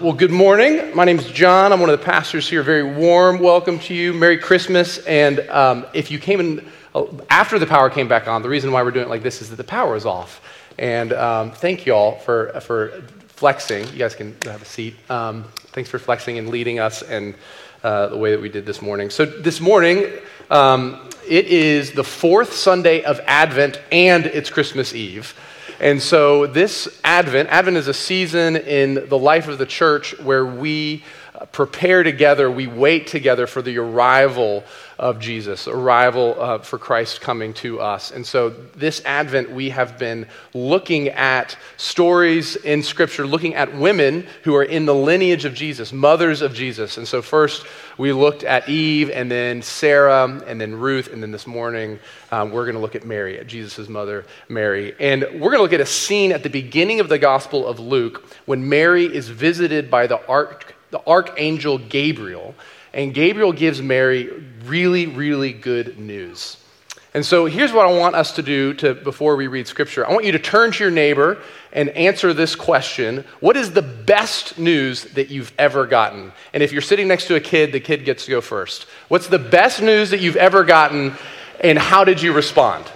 well, good morning. My name is John. I'm one of the pastors here. Very warm welcome to you. Merry Christmas. And um, if you came in uh, after the power came back on, the reason why we're doing it like this is that the power is off. And um, thank you all for, for flexing. You guys can have a seat. Um, thanks for flexing and leading us and uh, the way that we did this morning. So, this morning, um, it is the fourth Sunday of Advent and it's Christmas Eve. And so, this Advent, Advent is a season in the life of the church where we uh, prepare together, we wait together for the arrival of Jesus, arrival uh, for Christ coming to us. And so, this Advent, we have been looking at stories in Scripture, looking at women who are in the lineage of Jesus, mothers of Jesus. And so, first, we looked at Eve, and then Sarah, and then Ruth, and then this morning, um, we're going to look at Mary, at Jesus' mother, Mary. And we're going to look at a scene at the beginning of the Gospel of Luke when Mary is visited by the ark the archangel Gabriel, and Gabriel gives Mary really, really good news. And so here's what I want us to do to, before we read scripture. I want you to turn to your neighbor and answer this question What is the best news that you've ever gotten? And if you're sitting next to a kid, the kid gets to go first. What's the best news that you've ever gotten, and how did you respond?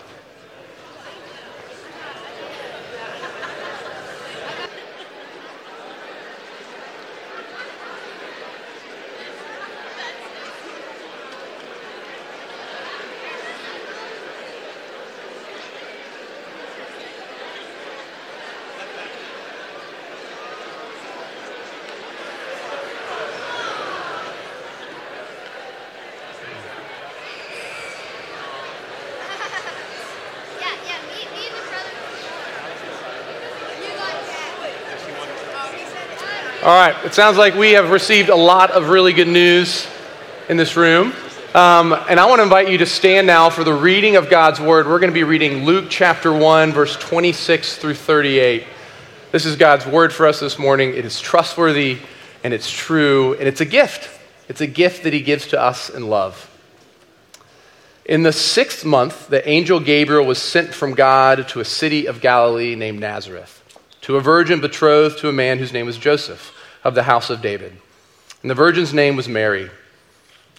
All right, it sounds like we have received a lot of really good news in this room. Um, and I want to invite you to stand now for the reading of God's Word. We're going to be reading Luke chapter 1, verse 26 through 38. This is God's Word for us this morning. It is trustworthy and it's true, and it's a gift. It's a gift that He gives to us in love. In the sixth month, the angel Gabriel was sent from God to a city of Galilee named Nazareth, to a virgin betrothed to a man whose name was Joseph of the house of David. And the virgin's name was Mary.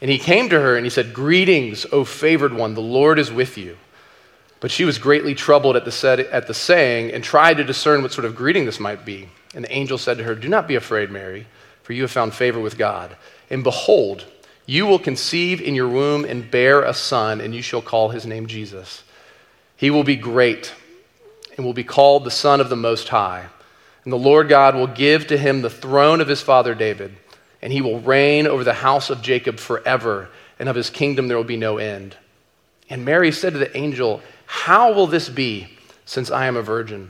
And he came to her and he said, Greetings, O favored one, the Lord is with you. But she was greatly troubled at the, set, at the saying and tried to discern what sort of greeting this might be. And the angel said to her, Do not be afraid, Mary, for you have found favor with God. And behold, you will conceive in your womb and bear a son, and you shall call his name Jesus. He will be great and will be called the Son of the Most High. And the Lord God will give to him the throne of his father David, and he will reign over the house of Jacob forever, and of his kingdom there will be no end. And Mary said to the angel, How will this be, since I am a virgin?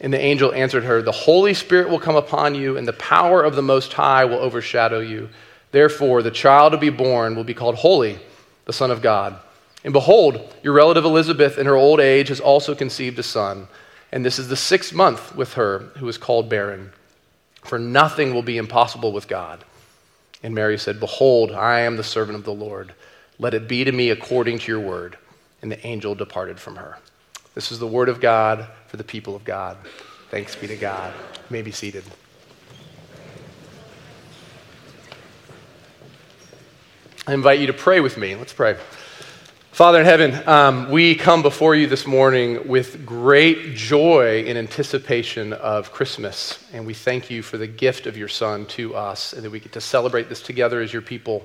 And the angel answered her, The Holy Spirit will come upon you, and the power of the Most High will overshadow you. Therefore, the child to be born will be called Holy, the Son of God. And behold, your relative Elizabeth, in her old age, has also conceived a son. And this is the sixth month with her who is called barren. For nothing will be impossible with God. And Mary said, Behold, I am the servant of the Lord. Let it be to me according to your word. And the angel departed from her. This is the word of God for the people of God. Thanks be to God. You may be seated. I invite you to pray with me. Let's pray. Father in heaven, um, we come before you this morning with great joy in anticipation of Christmas. And we thank you for the gift of your Son to us and that we get to celebrate this together as your people.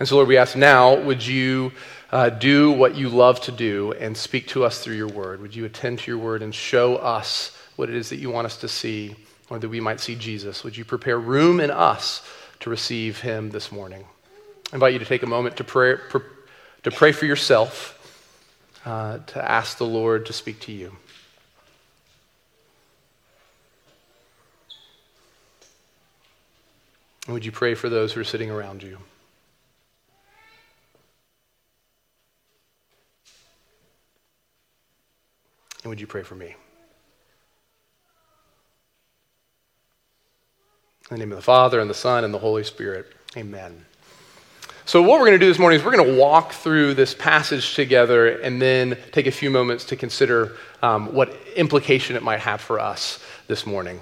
And so, Lord, we ask now, would you uh, do what you love to do and speak to us through your word? Would you attend to your word and show us what it is that you want us to see or that we might see Jesus? Would you prepare room in us to receive him this morning? I invite you to take a moment to pray. Pre- to pray for yourself, uh, to ask the Lord to speak to you. And would you pray for those who are sitting around you? And would you pray for me? In the name of the Father, and the Son, and the Holy Spirit. Amen. So, what we're going to do this morning is we're going to walk through this passage together and then take a few moments to consider um, what implication it might have for us this morning.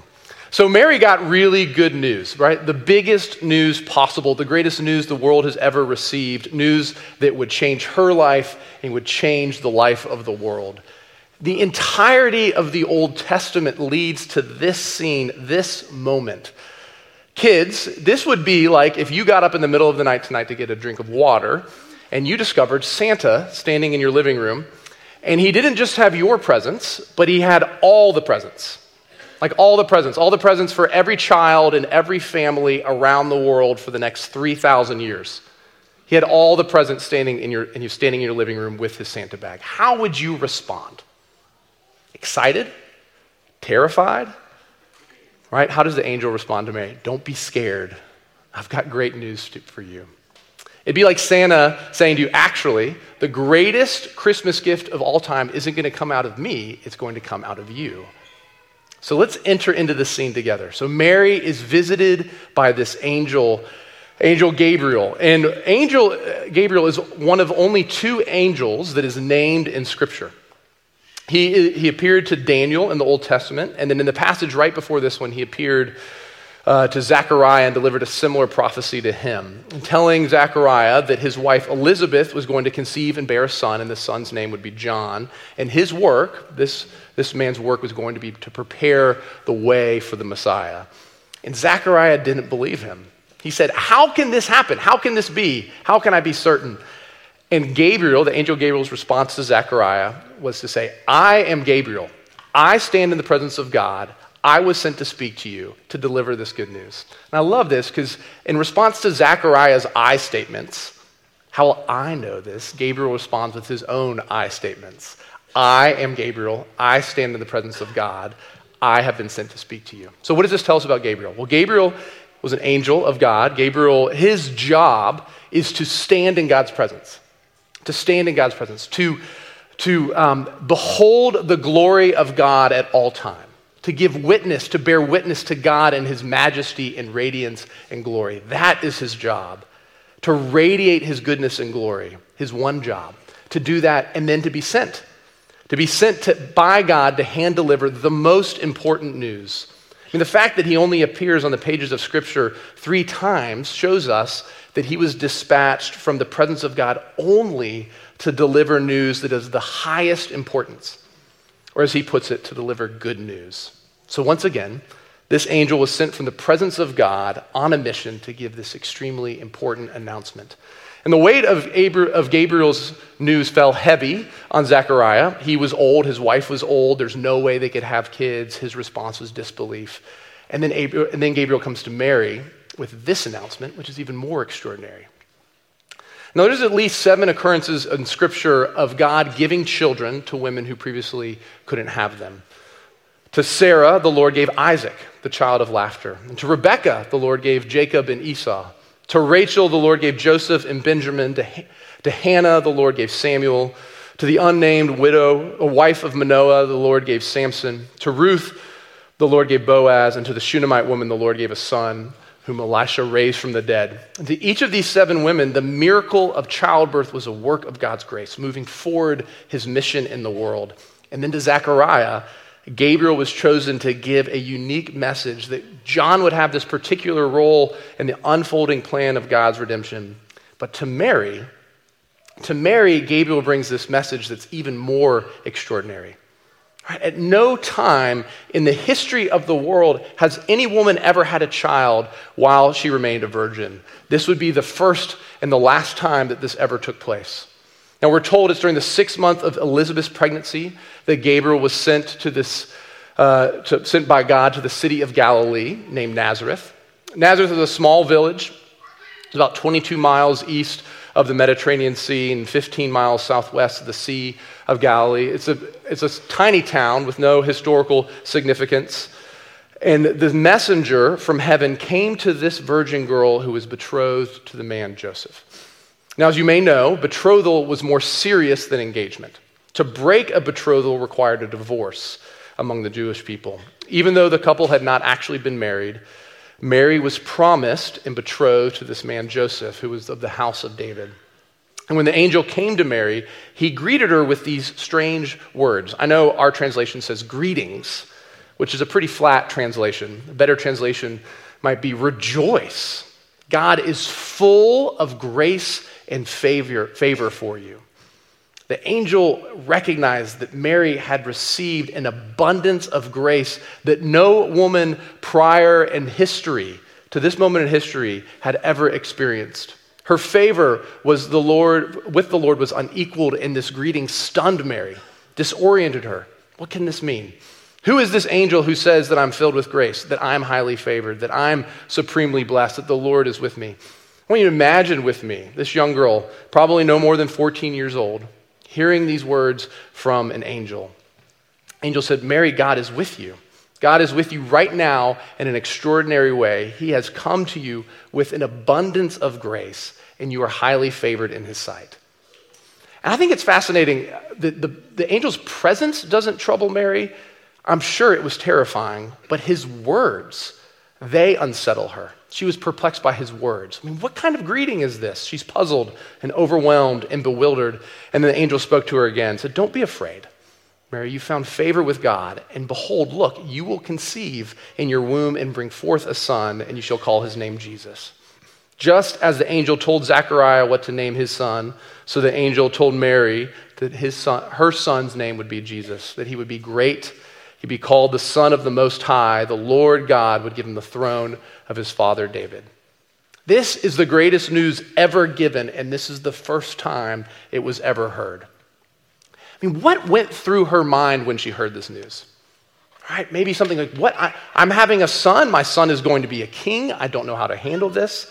So Mary got really good news, right? The biggest news possible, the greatest news the world has ever received, news that would change her life and would change the life of the world. The entirety of the Old Testament leads to this scene, this moment. Kids, this would be like if you got up in the middle of the night tonight to get a drink of water and you discovered Santa standing in your living room, and he didn't just have your presents, but he had all the presents. Like all the presents, all the presents for every child and every family around the world for the next 3,000 years. He had all the presents standing in your, and you standing in your living room with his Santa bag. How would you respond? Excited? Terrified? Right? How does the angel respond to Mary? Don't be scared. I've got great news for you. It'd be like Santa saying to you, actually, the greatest Christmas gift of all time isn't going to come out of me, it's going to come out of you. So let's enter into this scene together. So Mary is visited by this angel, angel Gabriel. And angel uh, Gabriel is one of only two angels that is named in Scripture. He, he appeared to Daniel in the Old Testament, and then in the passage right before this one, he appeared uh, to Zechariah and delivered a similar prophecy to him, telling Zechariah that his wife Elizabeth was going to conceive and bear a son, and the son's name would be John. And his work, this, this man's work, was going to be to prepare the way for the Messiah. And Zechariah didn't believe him. He said, How can this happen? How can this be? How can I be certain? And Gabriel, the angel Gabriel's response to Zechariah was to say, I am Gabriel. I stand in the presence of God. I was sent to speak to you to deliver this good news. And I love this because, in response to Zechariah's I statements, how will I know this? Gabriel responds with his own I statements. I am Gabriel. I stand in the presence of God. I have been sent to speak to you. So, what does this tell us about Gabriel? Well, Gabriel was an angel of God. Gabriel, his job is to stand in God's presence, to stand in God's presence, to, to um, behold the glory of God at all time, to give witness, to bear witness to God and his majesty and radiance and glory. That is his job. To radiate his goodness and glory, his one job. To do that and then to be sent. To be sent to, by God to hand deliver the most important news. I mean, the fact that he only appears on the pages of Scripture three times shows us that he was dispatched from the presence of God only to deliver news that is the highest importance, or as he puts it, to deliver good news. So, once again, this angel was sent from the presence of God on a mission to give this extremely important announcement. And the weight of, of Gabriel's news fell heavy on Zechariah. He was old, his wife was old, there's no way they could have kids. His response was disbelief. And then, and then Gabriel comes to Mary with this announcement, which is even more extraordinary. Now, there's at least seven occurrences in Scripture of God giving children to women who previously couldn't have them. To Sarah, the Lord gave Isaac, the child of laughter. And to Rebekah, the Lord gave Jacob and Esau. To Rachel, the Lord gave Joseph and Benjamin. To, to Hannah, the Lord gave Samuel. To the unnamed widow, a wife of Manoah, the Lord gave Samson. To Ruth, the Lord gave Boaz. And to the Shunammite woman, the Lord gave a son, whom Elisha raised from the dead. To each of these seven women, the miracle of childbirth was a work of God's grace, moving forward his mission in the world. And then to Zechariah, Gabriel was chosen to give a unique message that John would have this particular role in the unfolding plan of God's redemption. But to Mary, to Mary, Gabriel brings this message that's even more extraordinary. At no time in the history of the world has any woman ever had a child while she remained a virgin. This would be the first and the last time that this ever took place. Now, we're told it's during the sixth month of Elizabeth's pregnancy that Gabriel was sent, to this, uh, to, sent by God to the city of Galilee named Nazareth. Nazareth is a small village, it's about 22 miles east of the Mediterranean Sea and 15 miles southwest of the Sea of Galilee. It's a, it's a tiny town with no historical significance. And the messenger from heaven came to this virgin girl who was betrothed to the man Joseph. Now, as you may know, betrothal was more serious than engagement. To break a betrothal required a divorce among the Jewish people. Even though the couple had not actually been married, Mary was promised and betrothed to this man Joseph, who was of the house of David. And when the angel came to Mary, he greeted her with these strange words. I know our translation says greetings, which is a pretty flat translation. A better translation might be rejoice. God is full of grace and favor, favor for you. The angel recognized that Mary had received an abundance of grace that no woman prior in history, to this moment in history, had ever experienced. Her favor was the Lord, with the Lord was unequaled, and this greeting stunned Mary, disoriented her. What can this mean? Who is this angel who says that I'm filled with grace, that I'm highly favored, that I'm supremely blessed, that the Lord is with me? I want you to imagine with me this young girl, probably no more than 14 years old, hearing these words from an angel. Angel said, Mary, God is with you. God is with you right now in an extraordinary way. He has come to you with an abundance of grace, and you are highly favored in his sight. And I think it's fascinating. The, the, the angel's presence doesn't trouble Mary. I'm sure it was terrifying, but his words, they unsettle her. She was perplexed by his words. I mean, what kind of greeting is this? She's puzzled and overwhelmed and bewildered. And then the angel spoke to her again, and said, Don't be afraid. Mary, you found favor with God, and behold, look, you will conceive in your womb and bring forth a son, and you shall call his name Jesus. Just as the angel told Zechariah what to name his son, so the angel told Mary that his son, her son's name would be Jesus, that he would be great He'd be called the Son of the Most High. The Lord God would give him the throne of his father David. This is the greatest news ever given, and this is the first time it was ever heard. I mean, what went through her mind when she heard this news? Right? Maybe something like, What? I, am having a son. My son is going to be a king. I don't know how to handle this.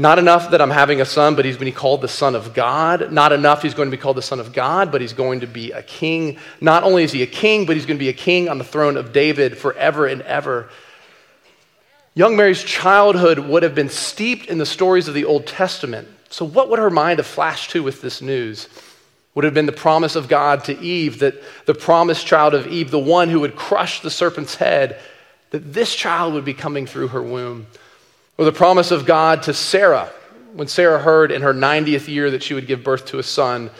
Not enough that I'm having a son, but he's going to be called the Son of God. Not enough he's going to be called the Son of God, but he's going to be a king. Not only is he a king, but he's going to be a king on the throne of David forever and ever. Young Mary's childhood would have been steeped in the stories of the Old Testament. So, what would her mind have flashed to with this news? Would have been the promise of God to Eve, that the promised child of Eve, the one who would crush the serpent's head, that this child would be coming through her womb. Or the promise of God to Sarah when Sarah heard in her 90th year that she would give birth to a son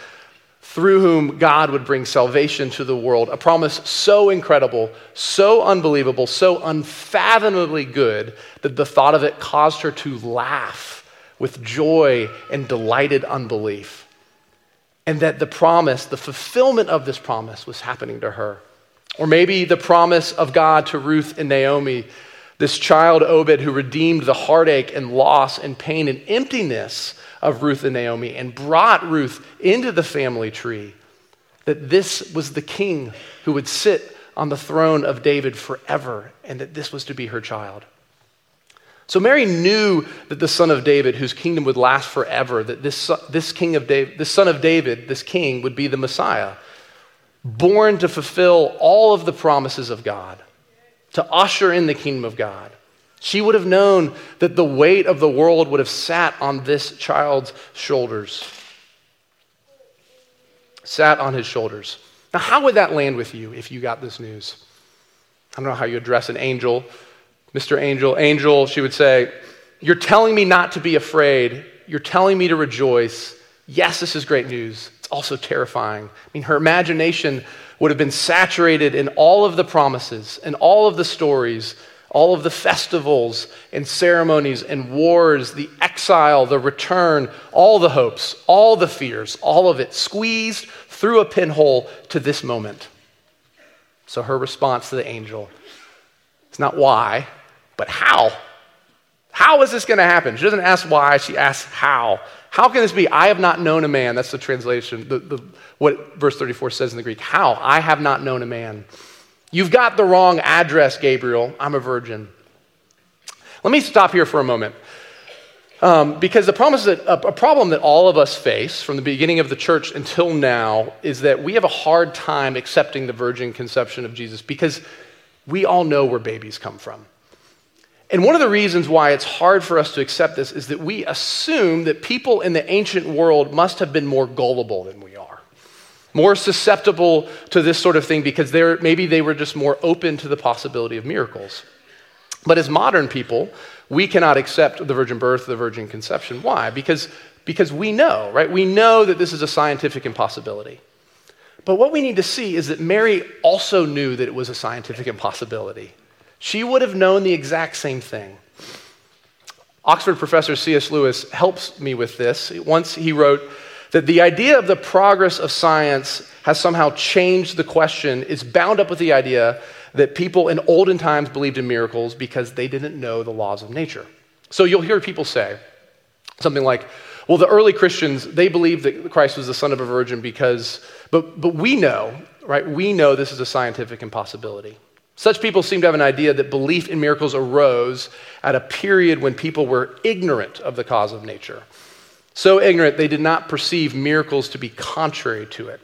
through whom God would bring salvation to the world. A promise so incredible, so unbelievable, so unfathomably good that the thought of it caused her to laugh with joy and delighted unbelief. And that the promise, the fulfillment of this promise, was happening to her. Or maybe the promise of God to Ruth and Naomi this child, Obed, who redeemed the heartache and loss and pain and emptiness of Ruth and Naomi and brought Ruth into the family tree, that this was the king who would sit on the throne of David forever and that this was to be her child. So Mary knew that the son of David, whose kingdom would last forever, that this, this king of David, this son of David, this king, would be the Messiah, born to fulfill all of the promises of God to usher in the kingdom of God. She would have known that the weight of the world would have sat on this child's shoulders. Sat on his shoulders. Now, how would that land with you if you got this news? I don't know how you address an angel. Mr. Angel, Angel, she would say, You're telling me not to be afraid. You're telling me to rejoice. Yes, this is great news. It's also terrifying. I mean, her imagination would have been saturated in all of the promises and all of the stories, all of the festivals and ceremonies and wars, the exile, the return, all the hopes, all the fears, all of it squeezed through a pinhole to this moment. So her response to the angel is not why, but how. How is this going to happen? She doesn't ask why, she asks how. How can this be? I have not known a man. That's the translation, the, the, what verse 34 says in the Greek. How? I have not known a man. You've got the wrong address, Gabriel. I'm a virgin. Let me stop here for a moment. Um, because the promise that, a, a problem that all of us face from the beginning of the church until now is that we have a hard time accepting the virgin conception of Jesus because we all know where babies come from. And one of the reasons why it's hard for us to accept this is that we assume that people in the ancient world must have been more gullible than we are, more susceptible to this sort of thing because maybe they were just more open to the possibility of miracles. But as modern people, we cannot accept the virgin birth, the virgin conception. Why? Because, because we know, right? We know that this is a scientific impossibility. But what we need to see is that Mary also knew that it was a scientific impossibility. She would have known the exact same thing. Oxford professor C.S. Lewis helps me with this. Once he wrote that the idea of the progress of science has somehow changed the question is bound up with the idea that people in olden times believed in miracles because they didn't know the laws of nature. So you'll hear people say something like, well, the early Christians, they believed that Christ was the son of a virgin because, but, but we know, right? We know this is a scientific impossibility. Such people seem to have an idea that belief in miracles arose at a period when people were ignorant of the cause of nature. So ignorant, they did not perceive miracles to be contrary to it.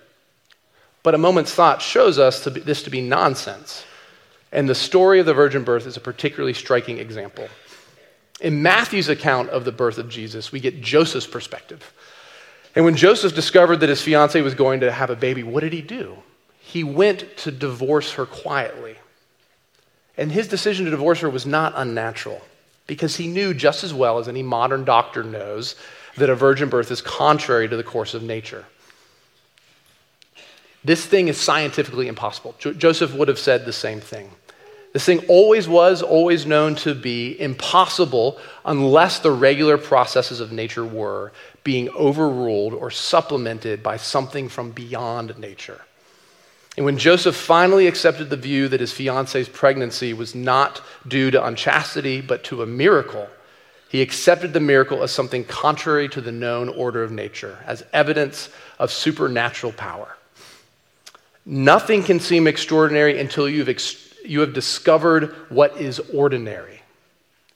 But a moment's thought shows us to be, this to be nonsense. And the story of the virgin birth is a particularly striking example. In Matthew's account of the birth of Jesus, we get Joseph's perspective. And when Joseph discovered that his fiancee was going to have a baby, what did he do? He went to divorce her quietly. And his decision to divorce her was not unnatural because he knew just as well as any modern doctor knows that a virgin birth is contrary to the course of nature. This thing is scientifically impossible. Jo- Joseph would have said the same thing. This thing always was, always known to be impossible unless the regular processes of nature were being overruled or supplemented by something from beyond nature. And when Joseph finally accepted the view that his fiancee's pregnancy was not due to unchastity, but to a miracle, he accepted the miracle as something contrary to the known order of nature, as evidence of supernatural power. Nothing can seem extraordinary until you've ex- you have discovered what is ordinary.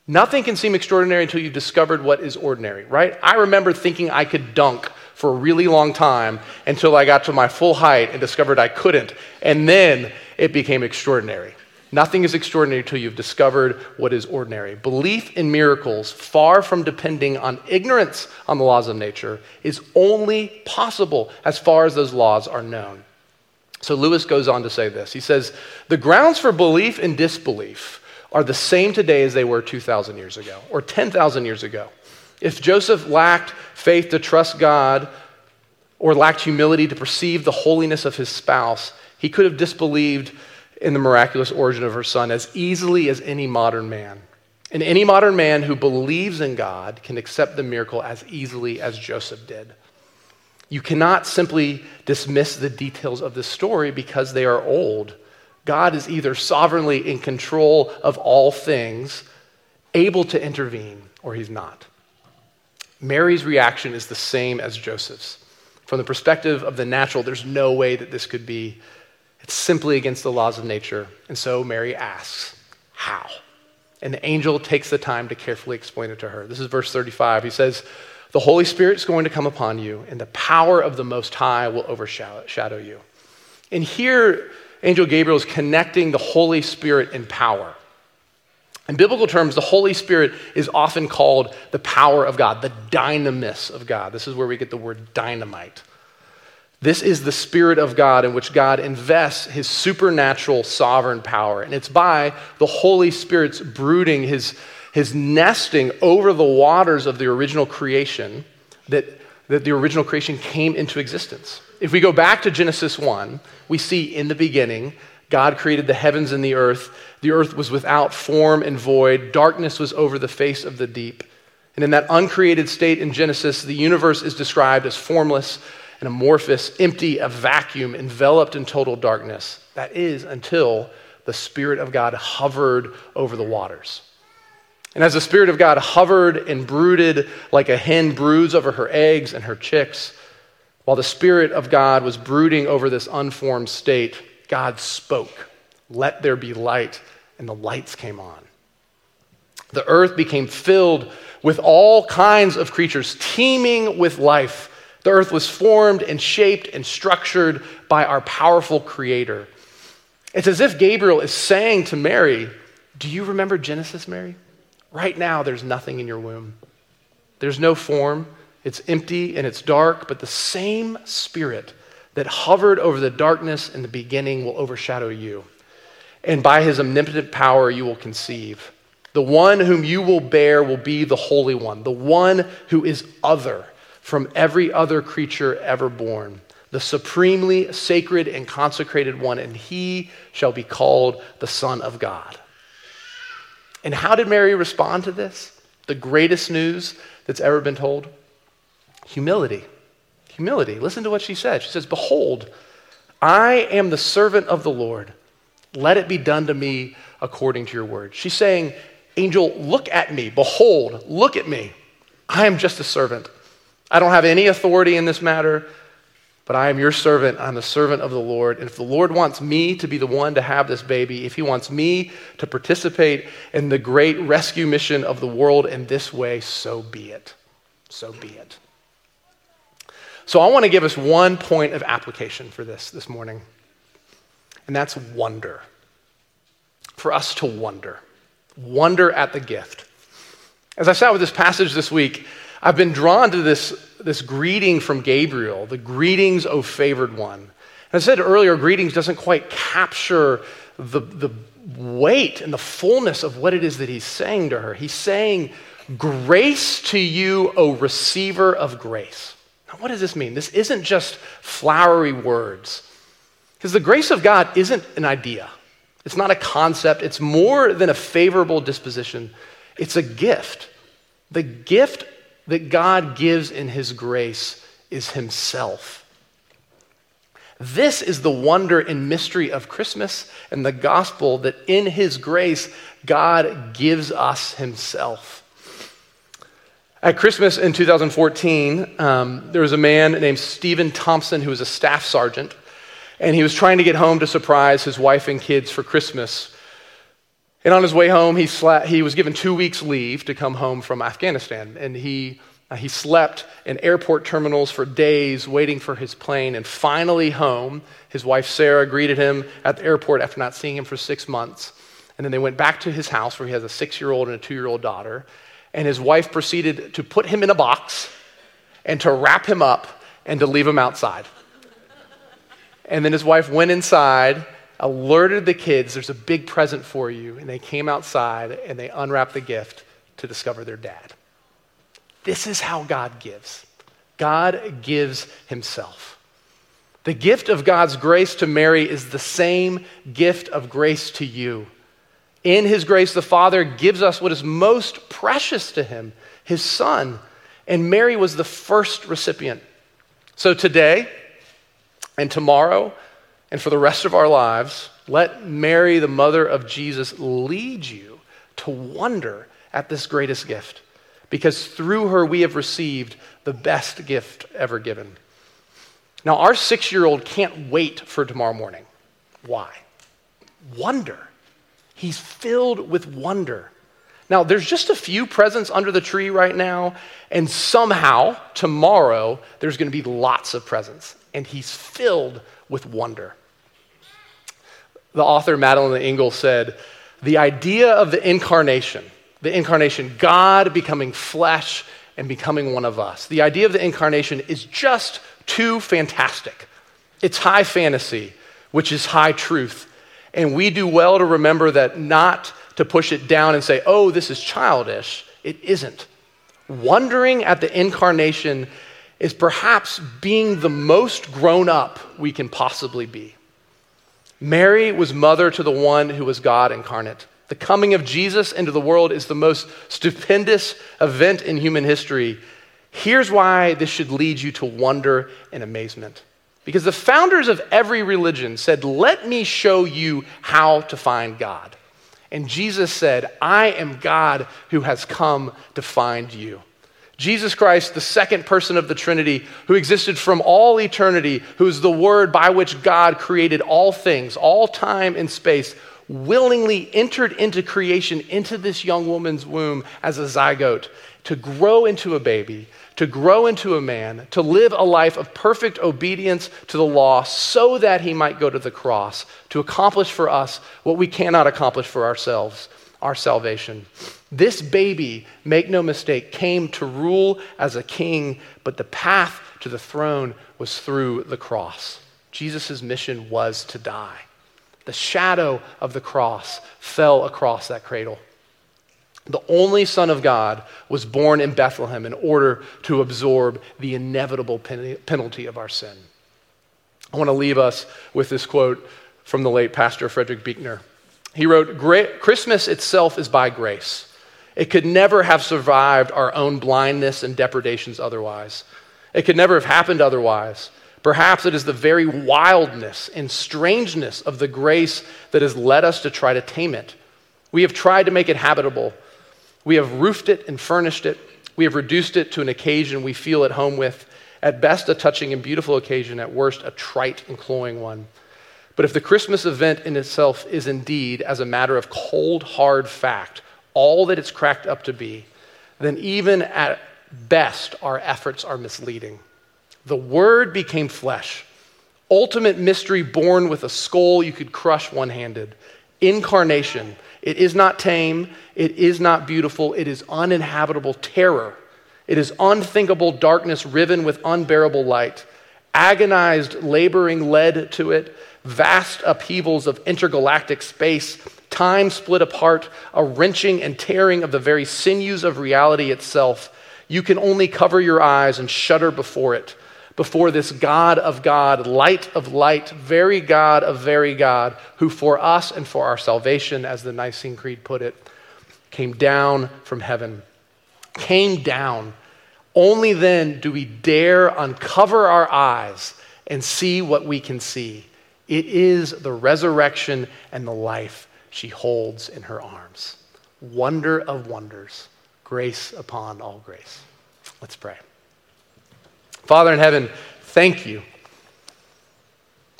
Nothing can seem extraordinary until you've discovered what is ordinary, right? I remember thinking I could dunk for a really long time until I got to my full height and discovered I couldn't. And then it became extraordinary. Nothing is extraordinary until you've discovered what is ordinary. Belief in miracles, far from depending on ignorance on the laws of nature, is only possible as far as those laws are known. So Lewis goes on to say this. He says, The grounds for belief and disbelief are the same today as they were 2,000 years ago or 10,000 years ago. If Joseph lacked faith to trust God or lacked humility to perceive the holiness of his spouse, he could have disbelieved in the miraculous origin of her son as easily as any modern man. And any modern man who believes in God can accept the miracle as easily as Joseph did. You cannot simply dismiss the details of this story because they are old. God is either sovereignly in control of all things, able to intervene, or he's not. Mary's reaction is the same as Joseph's. From the perspective of the natural, there's no way that this could be. It's simply against the laws of nature. And so Mary asks, How? And the angel takes the time to carefully explain it to her. This is verse 35. He says, The Holy Spirit is going to come upon you, and the power of the Most High will overshadow you. And here, Angel Gabriel is connecting the Holy Spirit and power. In biblical terms, the Holy Spirit is often called the power of God, the dynamis of God. This is where we get the word dynamite. This is the Spirit of God in which God invests his supernatural sovereign power. And it's by the Holy Spirit's brooding, his, his nesting over the waters of the original creation that, that the original creation came into existence. If we go back to Genesis 1, we see in the beginning God created the heavens and the earth. The earth was without form and void. Darkness was over the face of the deep. And in that uncreated state in Genesis, the universe is described as formless and amorphous, empty, a vacuum, enveloped in total darkness. That is until the Spirit of God hovered over the waters. And as the Spirit of God hovered and brooded like a hen broods over her eggs and her chicks, while the Spirit of God was brooding over this unformed state, God spoke, Let there be light, and the lights came on. The earth became filled with all kinds of creatures, teeming with life. The earth was formed and shaped and structured by our powerful Creator. It's as if Gabriel is saying to Mary, Do you remember Genesis, Mary? Right now, there's nothing in your womb. There's no form. It's empty and it's dark, but the same Spirit that hovered over the darkness in the beginning will overshadow you. And by his omnipotent power, you will conceive. The one whom you will bear will be the Holy One, the one who is other from every other creature ever born. the supremely sacred and consecrated one, and he shall be called the Son of God. And how did Mary respond to this? The greatest news that's ever been told? Humility. Humility. Listen to what she said. She says, Behold, I am the servant of the Lord. Let it be done to me according to your word. She's saying, Angel, look at me. Behold, look at me. I am just a servant. I don't have any authority in this matter, but I am your servant. I'm the servant of the Lord. And if the Lord wants me to be the one to have this baby, if he wants me to participate in the great rescue mission of the world in this way, so be it. So be it. So I want to give us one point of application for this this morning, and that's wonder. For us to wonder. Wonder at the gift. As I sat with this passage this week, I've been drawn to this, this greeting from Gabriel, the greetings, O favored one. And I said earlier, greetings doesn't quite capture the, the weight and the fullness of what it is that he's saying to her. He's saying, Grace to you, O receiver of grace. Now, what does this mean? This isn't just flowery words. Because the grace of God isn't an idea, it's not a concept, it's more than a favorable disposition, it's a gift. The gift that God gives in His grace is Himself. This is the wonder and mystery of Christmas and the gospel that in His grace, God gives us Himself. At Christmas in 2014, um, there was a man named Stephen Thompson who was a staff sergeant, and he was trying to get home to surprise his wife and kids for Christmas. And on his way home, he, he was given two weeks' leave to come home from Afghanistan, and he, uh, he slept in airport terminals for days waiting for his plane, and finally home. His wife Sarah greeted him at the airport after not seeing him for six months. And then they went back to his house where he has a six year old and a two year old daughter and his wife proceeded to put him in a box and to wrap him up and to leave him outside. And then his wife went inside, alerted the kids, there's a big present for you. And they came outside and they unwrapped the gift to discover their dad. This is how God gives God gives himself. The gift of God's grace to Mary is the same gift of grace to you. In his grace, the Father gives us what is most precious to him, his Son. And Mary was the first recipient. So today and tomorrow and for the rest of our lives, let Mary, the mother of Jesus, lead you to wonder at this greatest gift. Because through her, we have received the best gift ever given. Now, our six year old can't wait for tomorrow morning. Why? Wonder. He's filled with wonder. Now, there's just a few presents under the tree right now, and somehow tomorrow there's going to be lots of presents, and he's filled with wonder. The author Madeleine L'Engle said, The idea of the incarnation, the incarnation, God becoming flesh and becoming one of us, the idea of the incarnation is just too fantastic. It's high fantasy, which is high truth. And we do well to remember that not to push it down and say, oh, this is childish. It isn't. Wondering at the incarnation is perhaps being the most grown up we can possibly be. Mary was mother to the one who was God incarnate. The coming of Jesus into the world is the most stupendous event in human history. Here's why this should lead you to wonder and amazement. Because the founders of every religion said, Let me show you how to find God. And Jesus said, I am God who has come to find you. Jesus Christ, the second person of the Trinity, who existed from all eternity, who is the word by which God created all things, all time and space, willingly entered into creation, into this young woman's womb as a zygote to grow into a baby, to grow into a man, to live a life of perfect obedience to the law so that he might go to the cross to accomplish for us what we cannot accomplish for ourselves our salvation. This baby, make no mistake, came to rule as a king, but the path to the throne was through the cross. Jesus' mission was to die. The shadow of the cross fell across that cradle the only Son of God, was born in Bethlehem in order to absorb the inevitable penalty of our sin. I want to leave us with this quote from the late Pastor Frederick Buechner. He wrote, Christmas itself is by grace. It could never have survived our own blindness and depredations otherwise. It could never have happened otherwise. Perhaps it is the very wildness and strangeness of the grace that has led us to try to tame it. We have tried to make it habitable. We have roofed it and furnished it. We have reduced it to an occasion we feel at home with. At best, a touching and beautiful occasion, at worst, a trite and cloying one. But if the Christmas event in itself is indeed, as a matter of cold, hard fact, all that it's cracked up to be, then even at best, our efforts are misleading. The Word became flesh, ultimate mystery born with a skull you could crush one handed. Incarnation. It is not tame, it is not beautiful, it is uninhabitable terror. It is unthinkable darkness riven with unbearable light. Agonized laboring led to it, vast upheavals of intergalactic space, time split apart, a wrenching and tearing of the very sinews of reality itself. You can only cover your eyes and shudder before it, before this God of God, light of light, very God of very God, who for us and for our salvation, as the Nicene Creed put it, came down from heaven. Came down. Only then do we dare uncover our eyes and see what we can see. It is the resurrection and the life she holds in her arms. Wonder of wonders, grace upon all grace. Let's pray. Father in heaven, thank you.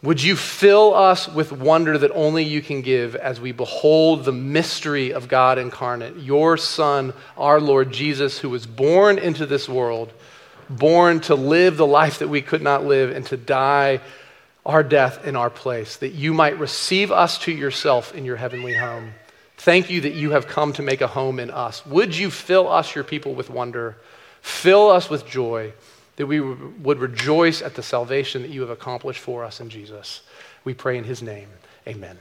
Would you fill us with wonder that only you can give as we behold the mystery of God incarnate, your Son, our Lord Jesus, who was born into this world, born to live the life that we could not live and to die our death in our place, that you might receive us to yourself in your heavenly home. Thank you that you have come to make a home in us. Would you fill us, your people, with wonder? Fill us with joy, that we would rejoice at the salvation that you have accomplished for us in Jesus. We pray in his name. Amen.